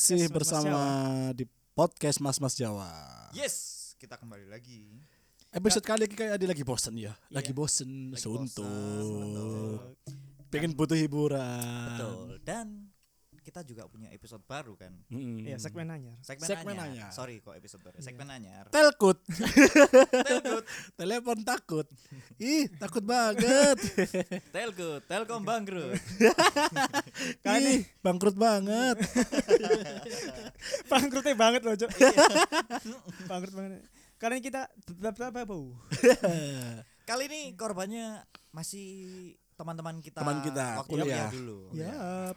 masih Mas Mas bersama di podcast Mas Mas Jawa. Yes, kita kembali lagi. Episode kali ini kayak ada lagi bosen ya, lagi Iya. bosen, Lagi suntuk, bosen, pengen butuh hiburan. Betul. Dan kita juga punya episode baru kan. Mm. Iya, segmen anyar. Segmen, Segmen anyar. anyar. Sorry kok episode baru. Segmen anyar. Telkut, Telgut, telepon takut. Ih, takut banget. telgut, telkom bangkrut. Ih, bangkrut banget. Bangkrutnya banget loh, Cok. Bangkrut banget. Karena kita. Kali ini korbannya masih teman-teman kita. Teman kita, waktu kuliah. dulu. Ya.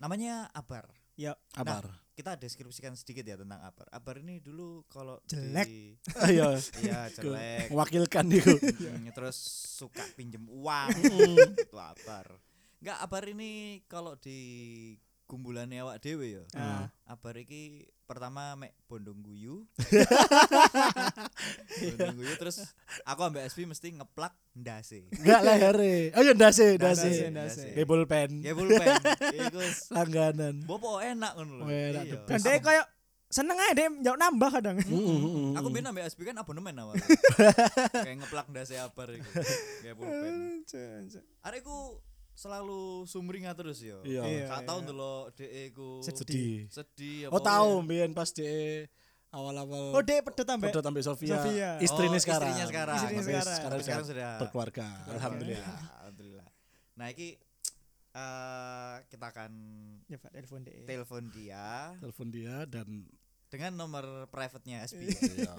Namanya Abar. Ya, Abar. Kita deskripsikan sedikit ya tentang Abar. Abar ini dulu kalau Jelek. di Ayo, Iya, jelek. mewakilkan itu. Hmm, terus suka pinjem uang itu abar nggak abar ini kalau di gumbulannya awak dewe ya Ah. abar iki pertama mek bondong guyu bondong guyu terus aku ambek SP mesti ngeplak ndase Enggak lehere. Oh iya ndase, Ndase, ndase. ndase. Pulpen. ya pulpen iku Langganan. bopo enak ngono lho enak, Iya. best. dia kayak seneng aja dia jauh nambah kadang. Mm-mm. aku biyen ambek SP kan abonemen awal kayak ngeplak ndase abar iku kayak pulpen Arekku selalu sumringah terus yo. Iya. Iya, Gak tau iya. ndelok dhek iku Sedih. sedih Oh tahu, Bian pas di awal-awal Oh, dia pedot tambah. Pedot sampai Sofia. Sofia. Istrinya Oh, sekarang. istrinya sekarang. Istrinya Tapi sekarang. sekarang, Sekarang sudah berkeluarga. Alhamdulillah. Alhamdulillah. Nah, iki eh kita akan Ya, Pak, telepon deh. telepon dia Telepon dia dan dengan nomor private-nya SB. ya,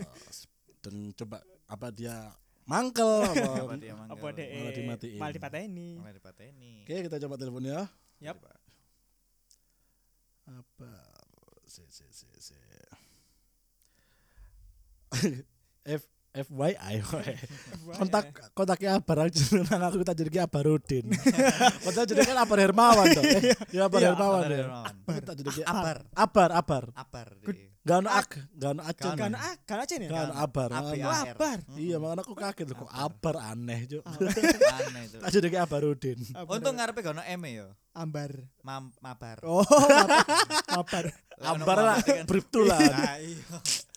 dan coba apa dia mangkel Apa apa. dia manggil? Apa deh? Malah dimatiin. Malah dipateni. Malah dipateni. Oke, kita coba telepon ya. Yap. Apa? Si si si si. F FYI kontak kontaknya Abar aja nang aku tak jadi Abarudin. Kontak jadi kan Abar Hermawan toh. Eh, ya Abar Iya, Hermawan Abar ya. Hermawan. Aku tak jadi Abar. Abar Abar. Abar deh. Gak ono ak, gak ono acen. Gak Kan ah, kan aja nih. Gak ono Abar. Abar. Iya, makanya aku kaget loh kok Abar aneh, Cuk. Aneh itu. Tak jadi Abarudin. Untung ngarepe gak ono M ya. ambar. Mabar. Oh, mabar. mabar. Lah, ono Ambar lah,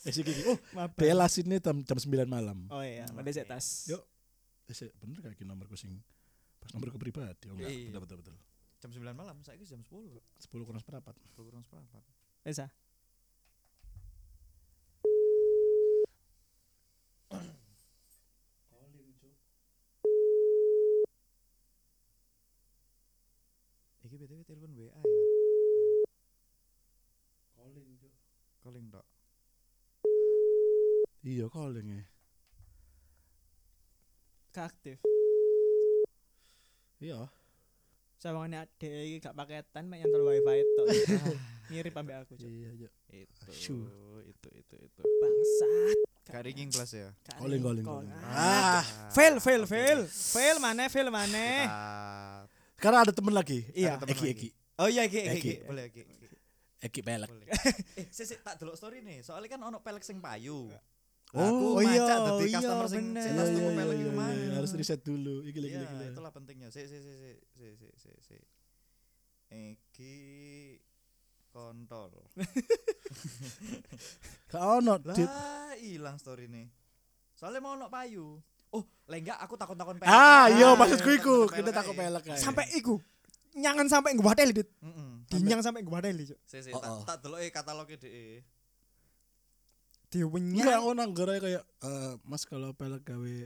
mabar kan. berbetulan. Nah, iya. Eh, si Kiki. Oh. Bella sini jam jam 9 malam. Oh iya, pada saya tas. Yuk. Eh, si- bener kayak nomorku sing pas nomorku pribadi. Oh enggak, Iya. betul betul betul. Jam 9 malam, saya jam 10. 10 kurang seperempat. 10 kurang seperempat. Bisa. Iki BTW telepon WA ya. Calling, Calling tok. Iya, calling ya. Keaktif. Iya. Sawangane adek iki gak paketan mek nyantol wifi tok. Mirip ambek aku, Cuk. Iya, iya. Itu, Asyuh. itu, itu, itu. Bangsat. Gak ringing plus ya. Gak Calling, ada calling, call. calling. Ah, fail, fail, fail. Fail mana, fail mana. Kita- Sekarang ada temen lagi. Iya. Temen Eki lagi. Eki. Oh iya, Eki, Eki, Eki. Boleh, Eki. Eki. Pelek. Eh, sih, tak delok story nih. Soalnya kan ono pelek sing payu. Oh, aku iya, macak dadi iya, customer sing sing Iya, tas iya, tuku iya, pelek iya, iku iya, mang. harus riset dulu. Iki lagi Iya, lagi. lagi. itulah pentingnya. Si, si, si, si, si, si, si, si. Eki kontol. Gak ono dit. Lah, hilang story nih. Soalnya mau ono payu. Oh, lah enggak aku takon-takon pelek. Ah, iya Ah, maksudku iya, iku. takon Kita pelek ae. pelek ae. Sampai iku. Nyangan sampai gua hotel dit. Heeh. Dinyang sampai gua hotel Cuk. Si, si, Oh, tak oh. tak deloke kataloge dhek. Enggak, Diwenyang. aku nang gara kayak eh, Mas kalau pelek gawe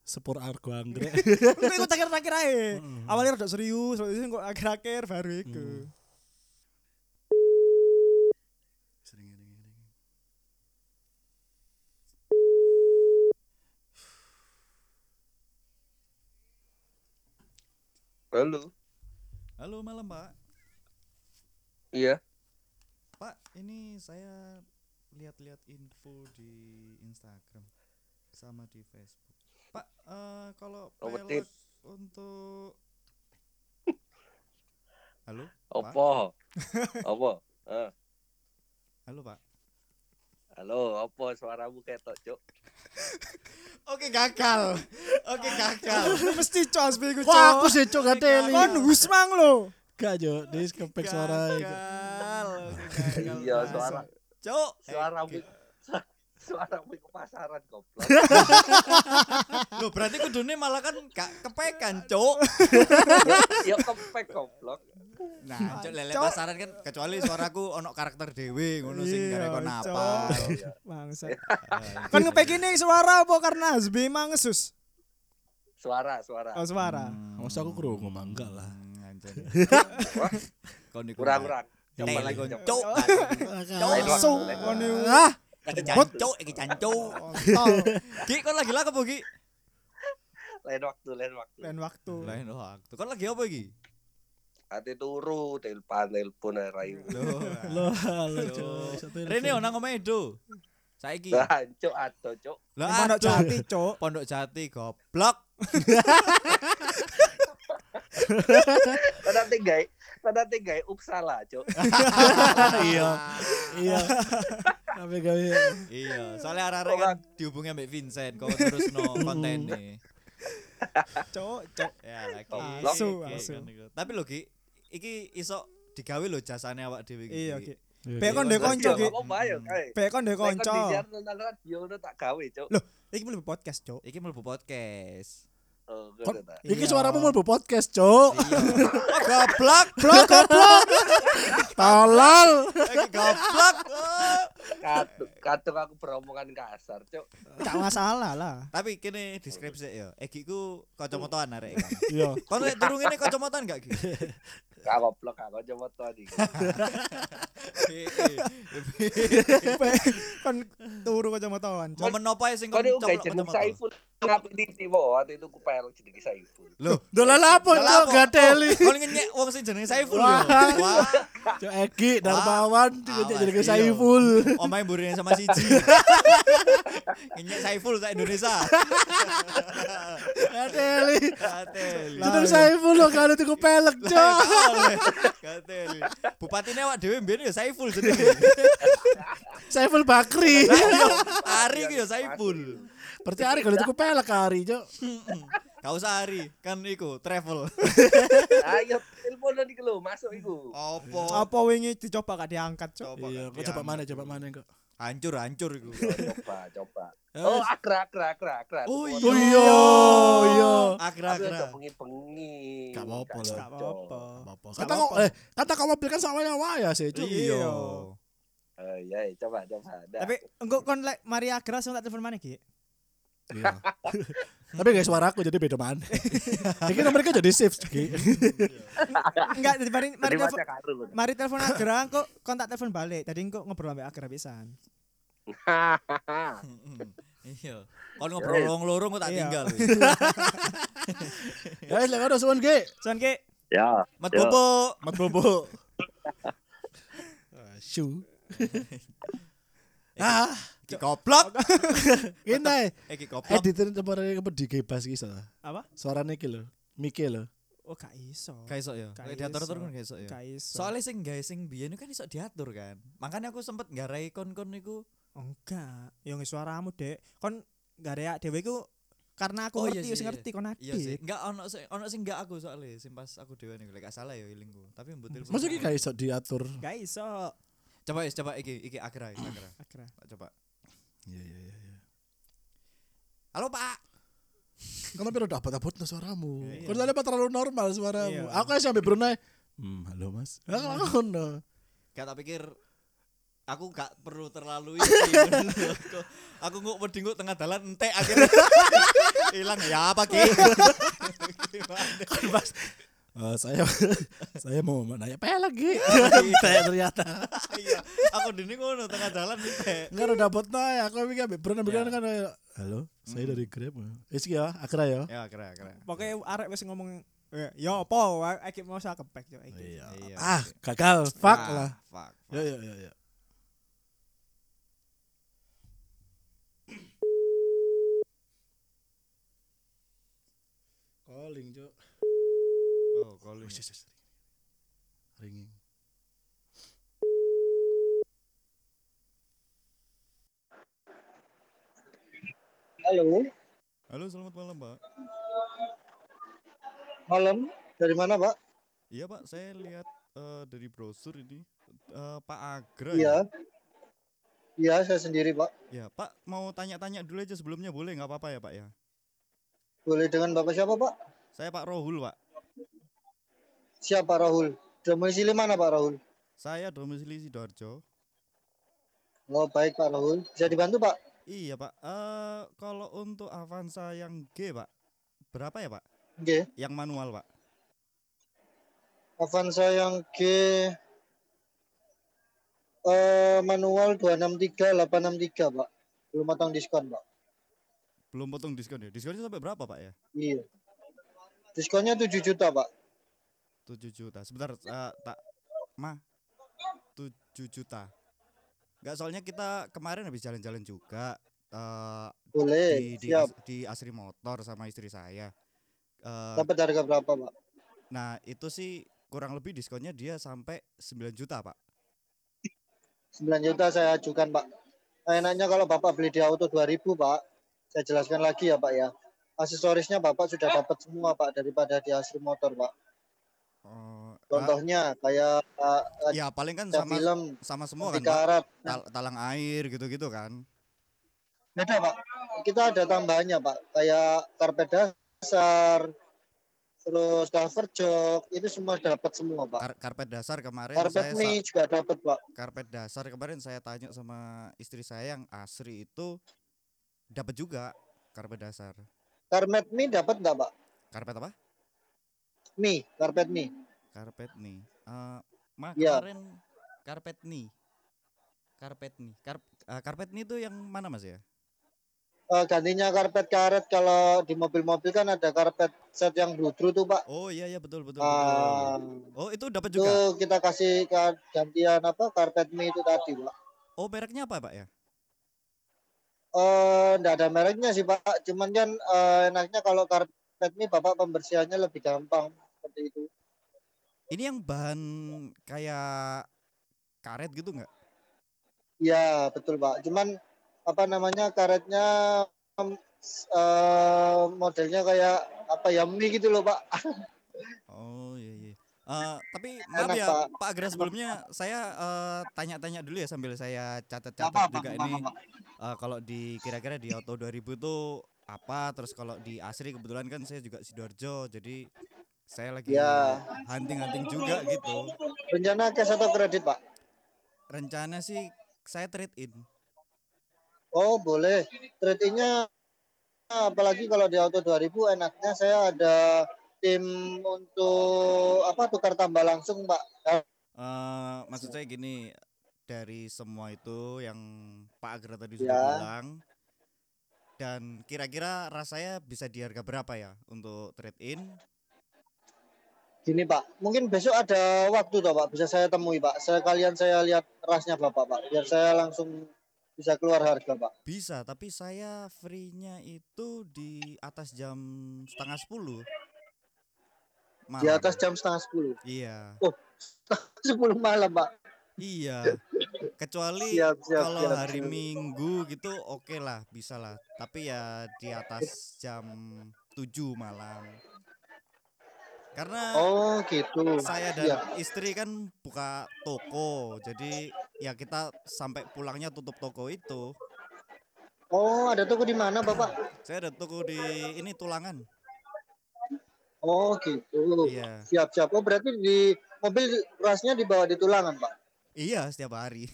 sepur argo anggrek. Enggak ikut akhir-akhir ae. Heeh. Awalnya rada serius, terus kok akhir-akhir baru ini. Halo. Halo malam, Pak. Iya. Pak, ini saya lihat-lihat info di Instagram sama di Facebook. Pak, eh kalau pelek untuk Halo? Apa? apa? Eh, Halo, Pak. halo, apa suaramu ketok, Cuk? Oke, gagal. Oke, gagal. Mesti cos iku, Wah, aku sih cok gateli. Kon husmang lo. Gak jo, dia kepek suara iku. Gagal. Iya, suara Cuk. suaramu suaramu ke pasaran goblok. Loh, berarti kudune malah kan gak kepekan, Cuk. Ya kepek goblok. Nah, cuk lele pasaran kan kecuali suaraku ono karakter dewe ngono sing Iya, gare kon apa. Iya. Bangsa. Ah, Kon gitu. ngepek ini suara apa karena Hasbi mangesus? Suara, suara. Oh, suara. Hmm. Masa aku krungu mah enggak lah. Hmm, kurang-kurang. Coba lagi. Cuk. Waktu. iku. Ah, Iki jancuk, iki jancuk. Ki kon lagi lah apa Ki? Lain waktu, lain waktu. Lain waktu. Lain waktu. Kon lagi apa iki? Hati turu, telepon, telepon. Loh. lo halo Loh. Rene nang omahe Do. Saiki. Lah, cuk ado, cuk. Lah Pondok. Jati, Cuk. Pondok Jati goblok. Kada tinggai, kada tinggai upsala, cuk. Iya. Iya. Tapi gawe Iya, soalnya arek-arek kan dihubungi ambek Vincent kok terus no konten nih. Cuk, Cuk. Ya lagi. Ki, asu. kan. Tapi lho Ki, iki iso digawe lho jasane awak dhewe iki. Iya, Ki. Iya, Pek kon iya. ndek kanca, Ki. Apa bae kae. Pek kon ndek Nek kon kanca. disiar nang radio ngono tak gawe, cuk. Loh, iki mlebu podcast, Cuk. Iki mlebu podcast. Oh. Iki Iya. suaramu mau podcast, Cuk. Iya. Goblok. Blok goblok. Tolol. Iki goblok. Kadung, kadung aku beromongan kasar, cuk. Gak masalah lah. Tapi kene deskripsi ya. Egi ku kacamataan arek. Iya. Kon lek turu ngene kacamataan gak Ki? Gak goblok coba to iki. Kon turu kacamataan. Momen apa sing Kau kon coplok jeneng Ngapain di tiwo? Waktu itu ku pel jeneng Saiful. Loh, Dolan apa, apa? Gateli. Kon ngenyek wong sing jenenge Saiful yo. Wah. Wah. Cuk Egi Darmawan Awas, jadi iya. Saiful. Omahe mburi sama siji. Ngenyek Saiful sak Indonesia. Gateli. Kateli. Jeneng Saiful lo kan itu pelek, Cuk. Kateli. Bupatine awak dhewe mbiyen ya Saiful jenenge. Saiful Bakri. Ari ku ya Saiful. Berarti hari kalau itu pelek hari, Cuk. Gak usah Ari, kan iku travel. Ayo telepon iki lho, masuk iku. Opo? Apa wingi dicoba gak diangkat, Cuk? Coba Iya, kok coba mana, coba mana kok. Hancur, hancur iku. Coba, coba. Ya, Oh, akra, akra, akra, akra. Oh, Oh iya, iya. Agra Aku agra. udah bengi-bengi. Gak apa-apa lah. Gak apa-apa. Gak Kata kok eh kata kau mobil kan sama waya sih, Cuk. Iya. Oh iya, iya, coba, coba. Dah. Tapi engko kon lek mari Agra sing tak telepon mana, Ki? Iya. Tapi guys suara aku jadi beda mana. Nomor kan jadi shift, Ki. Enggak, jadi mari mari Jadi telepon mari telepon Agra engko kon tak telepon balik. Tadi engko ngobrol ambek Agra pisan. Iya. Kon ngobrol wong loro kok tak Iya. tinggal. Ya wis lek ngono suwun, Ki. Son Ki, Ya. Mat Ya. bobo. Mat bobo. Ah, Shu. Ah, Ki goblok. ini Eh ki goblok. editor kemarin apa di gebas ki salah. apa? Suarane ki lho. Mike lho. Oh, gak iso. Gak iso ya. Gak Lek diatur-atur iso. kan gak iso ya. Gak iso. Soalnya sing gawe sing biyen kan iso diatur kan. Makanya aku sempet ngarai kon-kon niku. Oh, enggak. Yang suaramu, Dek. Kon ada dhewe iku karena aku Oh, iya ngerti, sih, wis iya. ngerti kon Iya sih. adit. Enggak ono sing ono sing enggak aku soalnya sing pas aku dhewe niku lek gak salah ya ilingku. Tapi. Masa ki gak iso diatur. Gak iso. Coba coba iki iki iki. Agra. Tak Coba. Iya iya iya. iya. Halo Pak. Tapi udah abot-abot no suaramu. Iya. Kau soalnya terlalu normal suaramu. Iya. Aku sampai Brunei. Hmm, halo Mas. Aku ngono. Gak tak pikir aku gak perlu terlalu ini aku, aku nguk wedi nguk tengah dalan entek akhirnya hilang ya apa ki? Kan Mas. Eh, saya saya mau nanya pelek lagi. Iya. ternyata. iya aku dini ngono tengah jalan entek Enggak udah dapat nah aku mikir Iya. bilang kan eh, halo, saya dari Grab. Wis ki ya, Akra ya. ya keren keren Pokoknya arek wis ngomong ya apa iki mau saya kepek yo. Iya. Ah, gagal. Fuck Ah, lah. fuck, fuck. Ya ya ya ya. Calling, Cuk. Oh calling Wis, wis, wis. Ringing. Halo, halo selamat malam pak malam. Dari mana, Pak? iya pak saya lihat eh, dari brosur ini eh, Pak Agro Iya. ya? Iya, saya sendiri, Pak. Ya, Pak mau tanya-tanya dulu aja sebelumnya boleh nggak apa-apa ya, Pak ya? Boleh dengan Bapak siapa, Pak? Saya Pak Rohul, Pak. Siapa Rahul? Domisili mana, Pak Rahul? Saya domisili Sidoarjo. Oh, baik, Pak Rahul. Bisa dibantu, Pak? Iya, Pak. Eh kalau untuk Avanza yang G, Pak. Berapa ya, Pak? Oke. Yang manual, Pak. Avanza yang G eh manual 263 863, Pak. Belum matang diskon, Pak. Belum potong diskon ya? Diskonnya sampai berapa, Pak ya? Iya. Diskonnya 7 juta, Pak. 7 juta. Sebentar, eh, tak Ma. 7 juta. Enggak soalnya kita kemarin habis jalan-jalan juga eh Boleh. di di, Siap. As- di Asri Motor sama istri saya. Eh, Dapat harga berapa, Pak? nah, itu sih kurang lebih diskonnya dia sampai 9 juta, Pak. 9 juta saya ajukan, Pak. Nah, enaknya kalau Bapak beli di auto 2000, Pak. Saya jelaskan lagi ya, Pak ya. Aksesorisnya Bapak sudah dapat semua, Pak, daripada di Asri Motor, Pak. Oh, ah, Contohnya kayak uh, ya paling kan sama film sama semua kan, karat. Tal- talang air gitu-gitu kan. Beda, Pak. Kita ada tambahannya, Pak. Kayak karpet dasar, terus cover jok, itu semua dapat semua, Pak. Kar- karpet dasar kemarin Karpet saya mie sa- juga dapat, Pak. karpet dasar kemarin saya tanya sama istri saya yang Asri itu dapat juga karpet dasar. Karpet mie dapat nggak, Pak? Karpet apa? Mie, karpet mie. Karpet nih. Eh, Ma Iya. kemarin karpet nih. Karpet nih. Kar eh, karpet nih itu yang mana Mas ya? Eh, gantinya karpet karet kalau di mobil-mobil kan ada karpet set yang bludru tuh, Pak. Oh iya iya betul betul Ah, betul. Oh itu dapat itu juga. kita kasih ka- gantian apa karpet mie itu tadi, Pak. Oh mereknya apa Pak ya? Eh, enggak ada mereknya sih, Pak. Cuman kan eh, enaknya kalau karpet mie Bapak pembersihannya lebih gampang seperti itu. Ini yang bahan kayak karet gitu nggak? Iya, betul, Pak. Cuman apa namanya karetnya eh, modelnya kayak apa ya mie gitu loh, Pak. Oh iya iya. Eh, tapi maaf Enak, ya Pak. Pak Agra sebelumnya saya eh, tanya-tanya dulu ya sambil saya catat-catat juga apa, ini apa. eh, kalau di kira-kira di Auto 2000 itu apa terus kalau di Asri kebetulan kan saya juga Sidoarjo jadi saya lagi Ya. hunting-hunting juga gitu. Rencana cash atau kredit, Pak? Rencana sih saya trade in. Oh, boleh. Trade-in-nya apalagi kalau di Auto 2000 enaknya saya ada tim untuk apa tukar tambah langsung, Pak. Eh, maksud saya gini dari semua itu yang Pak Agra tadi sudah Ya. bilang dan kira-kira rasanya bisa di harga berapa ya untuk trade in? Gini, Pak. Mungkin besok ada waktu toh, Pak. Bisa saya temui, Pak. Sekalian saya lihat rasnya Bapak, Pak. Biar saya langsung bisa keluar harga, Pak. Bisa, tapi saya free-nya itu di atas jam setengah sepuluh. Di atas jam setengah sepuluh. Iya, Sepuluh malam, Pak. Iya. Kecuali Siap, siap, kalau siap, hari siap. Minggu gitu oke lah, bisa lah. Tapi ya di atas jam 7 malam. Karena Oh, gitu. saya dan Iya. istri kan buka toko, jadi ya kita sampai pulangnya tutup toko itu. Oh, ada toko di mana, Bapak? Saya ada toko di ini Tulangan. Oh, gitu. Iya, Siap, siap. Oh, berarti di mobil rasnya dibawa di tulangan, Pak. Iya setiap hari.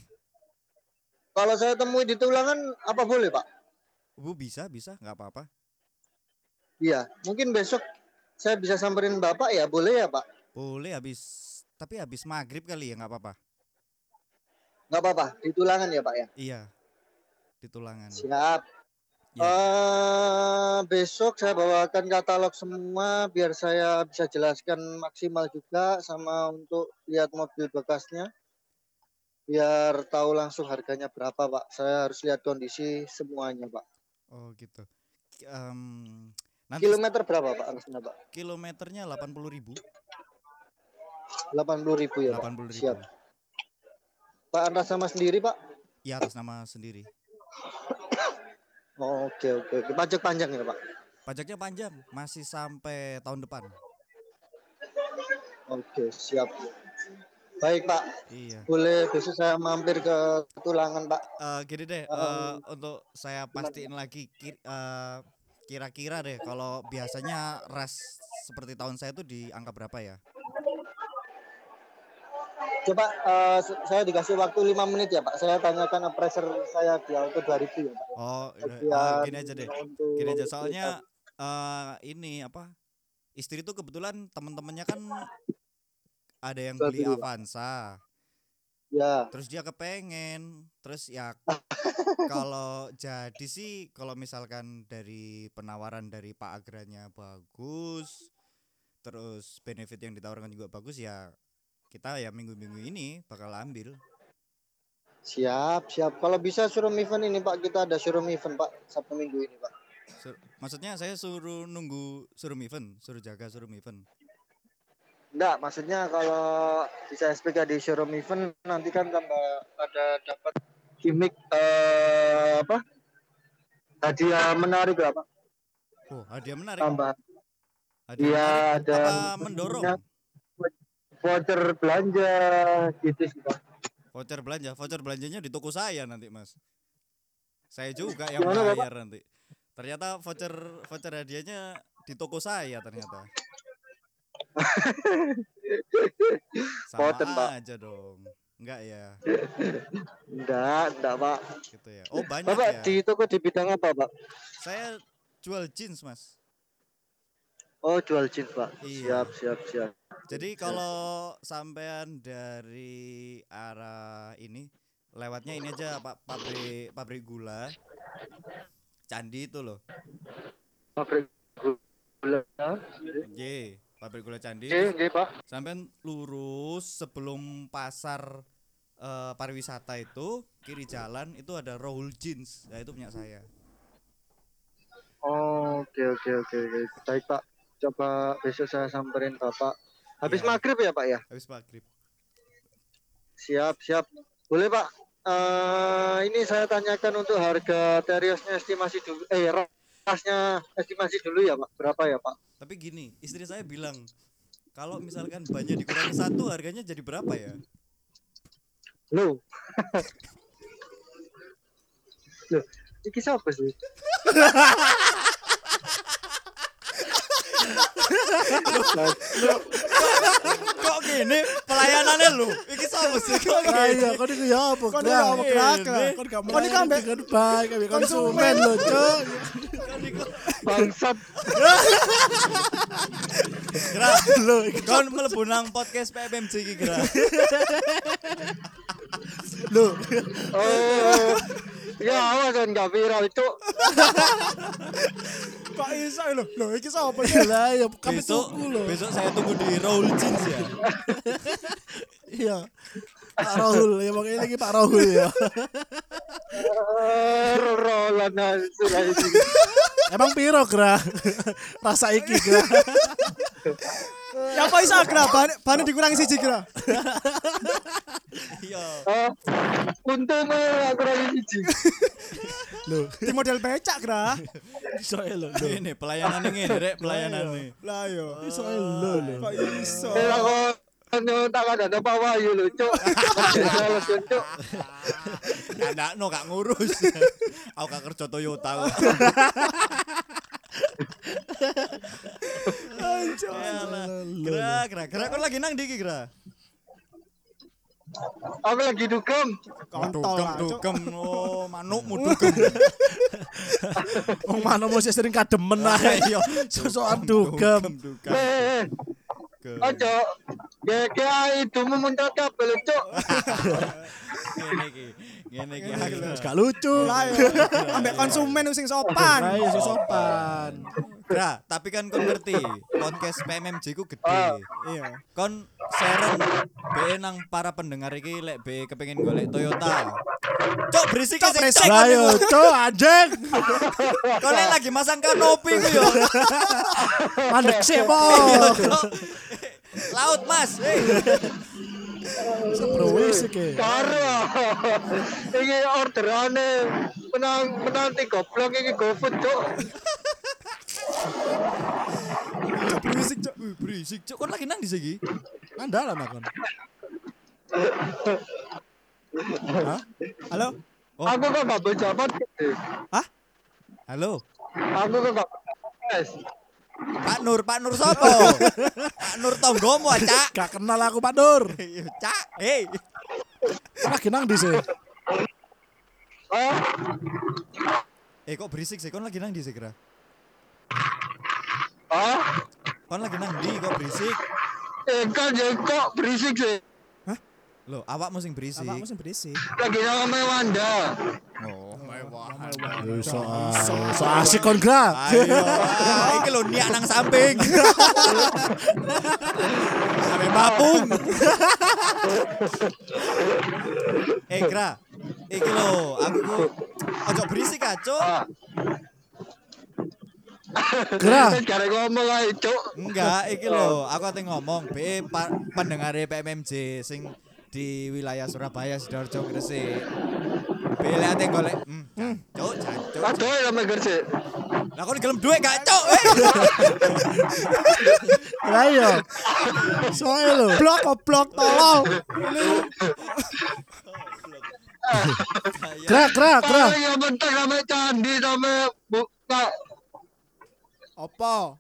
Kalau saya temui di tulangan, apa boleh, Pak? Bu bisa, bisa, nggak apa-apa. Iya, mungkin besok saya bisa samperin Bapak ya, boleh ya, Pak? Boleh habis, tapi habis maghrib kali ya nggak apa-apa. Nggak apa-apa, di tulangan ya, Pak ya. Iya, di Tulangan. Siap. Ya. Eh, besok saya bawakan katalog semua biar saya bisa jelaskan maksimal juga sama untuk lihat mobil bekasnya. Biar tahu langsung harganya berapa, Pak. Saya harus lihat kondisi semuanya, Pak. Oh gitu. Em, nanti Kilometer berapa, Pak? Harusnya, Pak? kilometernya 80.000 ribu. 80 ribu ya, Pak. 80 ribu. Siap. Pak atas sama sendiri, Pak? Iya atas nama sendiri. Oh, Oke, oke, oke. Pajak panjang ya, Pak? Pajaknya panjang, masih sampai tahun depan. Oke, siap. Baik Pak, Iya. boleh besok saya mampir ke Tulangan Pak. Eh, gini deh, eh, untuk saya pastiin lagi eh, kira-kira deh kalau biasanya ras seperti tahun saya itu di angka berapa ya? Coba se- saya dikasih waktu lima menit ya Pak. Saya tanyakan appraiser saya di auto 2000 ya Pak. Oh, eh, gini aja deh. Gini aja soalnya eh ini apa? Istri tuh kebetulan temen-temennya kan ada yang beli Satu. Avanza. Ya, Terus dia kepengen, terus ya kalau jadi sih kalau misalkan dari penawaran dari Pak Agranya bagus, terus benefit yang ditawarkan juga bagus ya kita ya minggu-minggu ini bakal ambil. siap, siap. Kalau bisa showroom event ini Pak, kita ada showroom event Pak Sabtu Minggu ini Pak. Sur- maksudnya saya suruh nunggu suruh event, suruh jaga suruh event. Enggak, maksudnya kalau bisa SPK di showroom event nanti kan tambah ada dapat gimmick eh, apa? Hadiah menarik lah Pak. Oh, hadiah menarik. Tambah Hadiah menarik. ada apa mendorong? voucher belanja gitu sih Pak. Voucher belanja, voucher belanjanya di toko saya nanti, Mas. Saya juga yang Gimana, Bapak? bayar nanti. Ternyata voucher voucher hadiahnya di toko saya ternyata. Sama Poten, Pak. aja dong. Enggak ya, Enggak, enggak Pak. gitu ya. Oh, banyak Bapak ya. di toko di bidang apa Pak? Saya jual jeans, Mas. Oh, jual jeans Pak. Iya. Siap, siap, siap. Jadi kalau sampean dari arah ini lewatnya ini aja Pak pabrik pabrik gula. Candi itu loh. Pabrik gula. J, pabrik gula Candi. Oke, oke Pak. Sampean lurus sebelum pasar eh, pariwisata itu kiri jalan itu ada Rohul Jeans. Nah, itu punya saya. Oh, oke, oke, oke, oke. Baik Pak. Coba besok saya samperin Bapak. Habis Iya. maghrib ya Pak ya? Habis maghrib. Siap, siap. Boleh Pak. Eh ini saya tanyakan untuk harga teriosnya estimasi dulu. Eh, rasnya estimasi dulu ya Pak. Berapa ya Pak? Tapi gini, istri saya bilang kalau misalkan banyak dikurangi satu harganya jadi berapa ya? Loh. Loh, ini siapa sih? Kok gini pelayanannya lu? Iki sama sih kok gini? iya, kok niku ya apa? Iki apa. Kon gak iki ambek kan baik, konsumen lho, Cuk. Bangsat. Gra, Lho, kon mlebu nang podcast PMMJ iki, Gra. lho. Oh. Ya awas kan gak viral cuk. Kok iso lho? Lho iki sapa sih? Lah ya kami Besok, tuku lho. besok saya tunggu di Roll Jeans ya. Iya. Pak Rahul, ya pokoknya lagi Pak Rahul ya. Rolan sudah ini. Emang piro, Gra? Rasa iki, Gra. Ya apa iso gra? Ban ban dikurangi siji gra. Iya. Untungnya aku lagi siji. Lho, Di model becak gra. iso e lho. Ini pelayanan ini, Rek, pelayanan ini. Lah yo. Iso e lho lho. Kok iso? Aku nyontak ada Pak Wahyu lho cuk. Salah cuk. Kandak no gak ngurus. Aku gak kerja Toyota. Gra, gra, gra kon lagi nang ndi iki, Gra? Aku lagi dugem. Kontol Cuk. dugem. Oh, manukmu dugem. Wong mana mesti sering kademen ae. Iya. Sosokan dugem. dugem. Dugem. ojo. Ya kayak itu muncrat kabel cuk. Ngene iki. Ngene iki. Gak lucu. Yo. Ambek konsumen sing sopan. Lah iya sing sopan. Gra, tapi kan kon ngerti, podcast PMMJ ku gede. Ah. Iya. Kon share be nang para pendengar iki lek be kepengin golek Toyota. Cok berisik Cok, sik, berisik. cok. Lah yo, Cuk, anjing. Kon lek lagi masang kanopi ku yo. Mandek sih, po. Laut, Mas. Hei. Sebrowis iki. Karo. Iki orderane menang menanti goblok iki GoFood cuk. Berisik, Cuk. Berisik, Cok. Kon lagi nang di sini? Andalan akon. Halo? Oh. Aku kok gak berjabat Halo. Aku kok gak podcast. Pak Nur, Pak Nur sopo? Pak Nur tonggomu, Cak. Gak kenal aku Pak Nur. Cak, hei. Lagi nang di sih. Oh, Eh kok berisik sih? Kon lagi nang di sih kira? oh, Kon lagi nang di kok berisik? eh kan ya kok berisik sih. Loh, awakmu sing berisik. Apa musim berisik? Lagi sama Wanda. Oh. So, so asik kon gra. Ayo, iki lho niak nang samping. Ame mapung. eh, Gra. Iki lho, aku ku ojo berisik ah, Cuk. Ah, Gra. kan karek ngomong ae, Cuk. Enggak, iki lho, aku ate ngomong be pa, pendengare PMMJ sing di wilayah Surabaya Sidoarjo Gresik. Lek ate golek, hmm, cuk, jancuk. Aduh, ya meger sih. Lah kon gelem duwe gak, cuk? Lah iya. Soale lho. Blok tolol. Gra gra gra. Paling yang penting sama candi sama buka. Apa?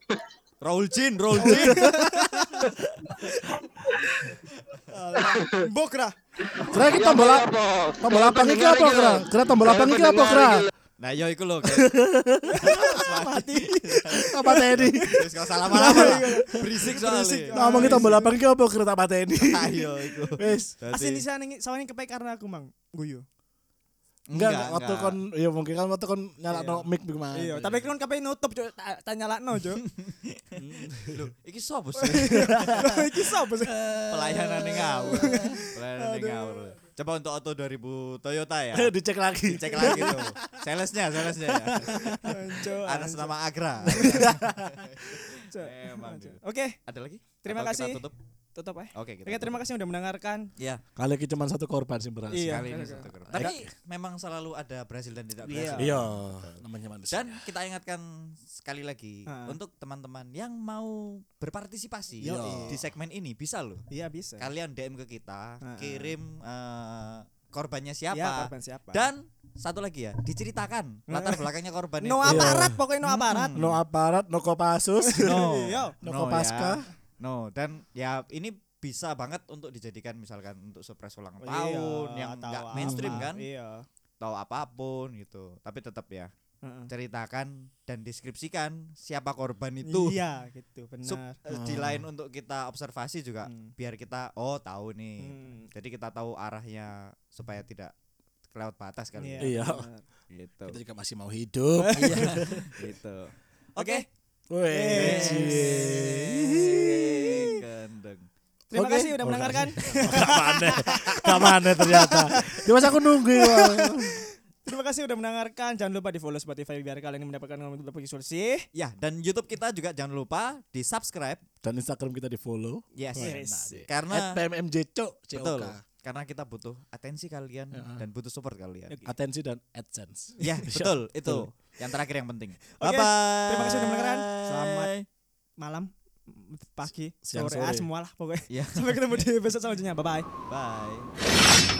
Roll Jin, roll Jin. Mbok. Gra iki tombol Iya, apa? apa? Tombol abang iki apa gra? Gra tombol abang iki apa gra? Nah, yo iku lho. guys. Mati. Apa tadi? Wis kok salah lama Berisik soalnya. Ngomong iki tombol abang iki apa gra tak pateni? Ayo iku. Wis. Asin di Dadi sana sawane kepek karena aku mang guyu. Enggak, enggak, waktu kon ya mungkin kan waktu kon nyalakno mic Ah, piku mah. Iya, tapi kan kepek nutup cuk tak tak nyalakno cuk. Lho, iki sopo sih? Iki sapa sih? Pelayanan ning ngawur. Pelayanan ning ngawur. Coba untuk Auto 2000 Toyota ya. Dicek lagi. Cek lagi tuh. Salesnya, salesnya ya. Atas nama Agra. Oke, Ada lagi? Terima kasih. tutup. Tutup aja. Oke, kita. Oke, terima kasih udah mendengarkan. Ya, Kali ini cuma satu korban sih berhasil. Iya. kali ini kan- satu korban. Tapi memang selalu ada berhasil dan tidak Iya. berhasil. Iya, namanya manusia. Dan kita ingatkan sekali lagi Ah. untuk teman-teman yang mau berpartisipasi Iya. di segmen ini bisa loh. Iya bisa. Kalian DM ke kita, Ah. kirim eh, korbannya siapa Ya, korban siapa? dan satu lagi ya diceritakan latar belakangnya korban no itu. aparat pokoknya no aparat. no aparat, no kopassus. No, Iya. No no, Kopaska. ya. No, dan ya ini bisa banget untuk dijadikan misalkan untuk surprise ulang Iya, tahun yang atau enggak apa. mainstream kan, Iya. tahu apa pun gitu. Tapi tetap ya Heeh. ceritakan dan deskripsikan siapa korban itu. Iya, gitu, benar. Sup- eh, di lain untuk kita observasi juga Hmm. biar kita oh tahu nih. Hmm. Jadi kita tahu arahnya supaya tidak kelewat batas kali ya. Iya. benar. Gitu. Kita juga masih mau hidup. gitu. Oke. Wes. Gendeng. Terima Oke. kasih udah mendengarkan. Gak mana, gak mana ternyata. Cuma aku nunggu. ya. Terima kasih udah mendengarkan. Jangan lupa di follow Spotify biar kalian mendapatkan ngomong tentang solusi. Ya, dan YouTube kita juga jangan lupa di subscribe. Dan Instagram kita di follow. Yes. Yes. Karena PMMJ Cok. betul. Karena kita butuh atensi kalian Ya. dan butuh support kalian. Oke. Atensi dan AdSense. Ya, betul. Itu yang terakhir yang penting. Oke, Bye bye. terima kasih udah mendengarkan. Selamat Malam, pagi, Siang, sore, ah, sore. semua lah pokoknya. Ya. Sampai ketemu di episode selanjutnya. Bye bye. Bye.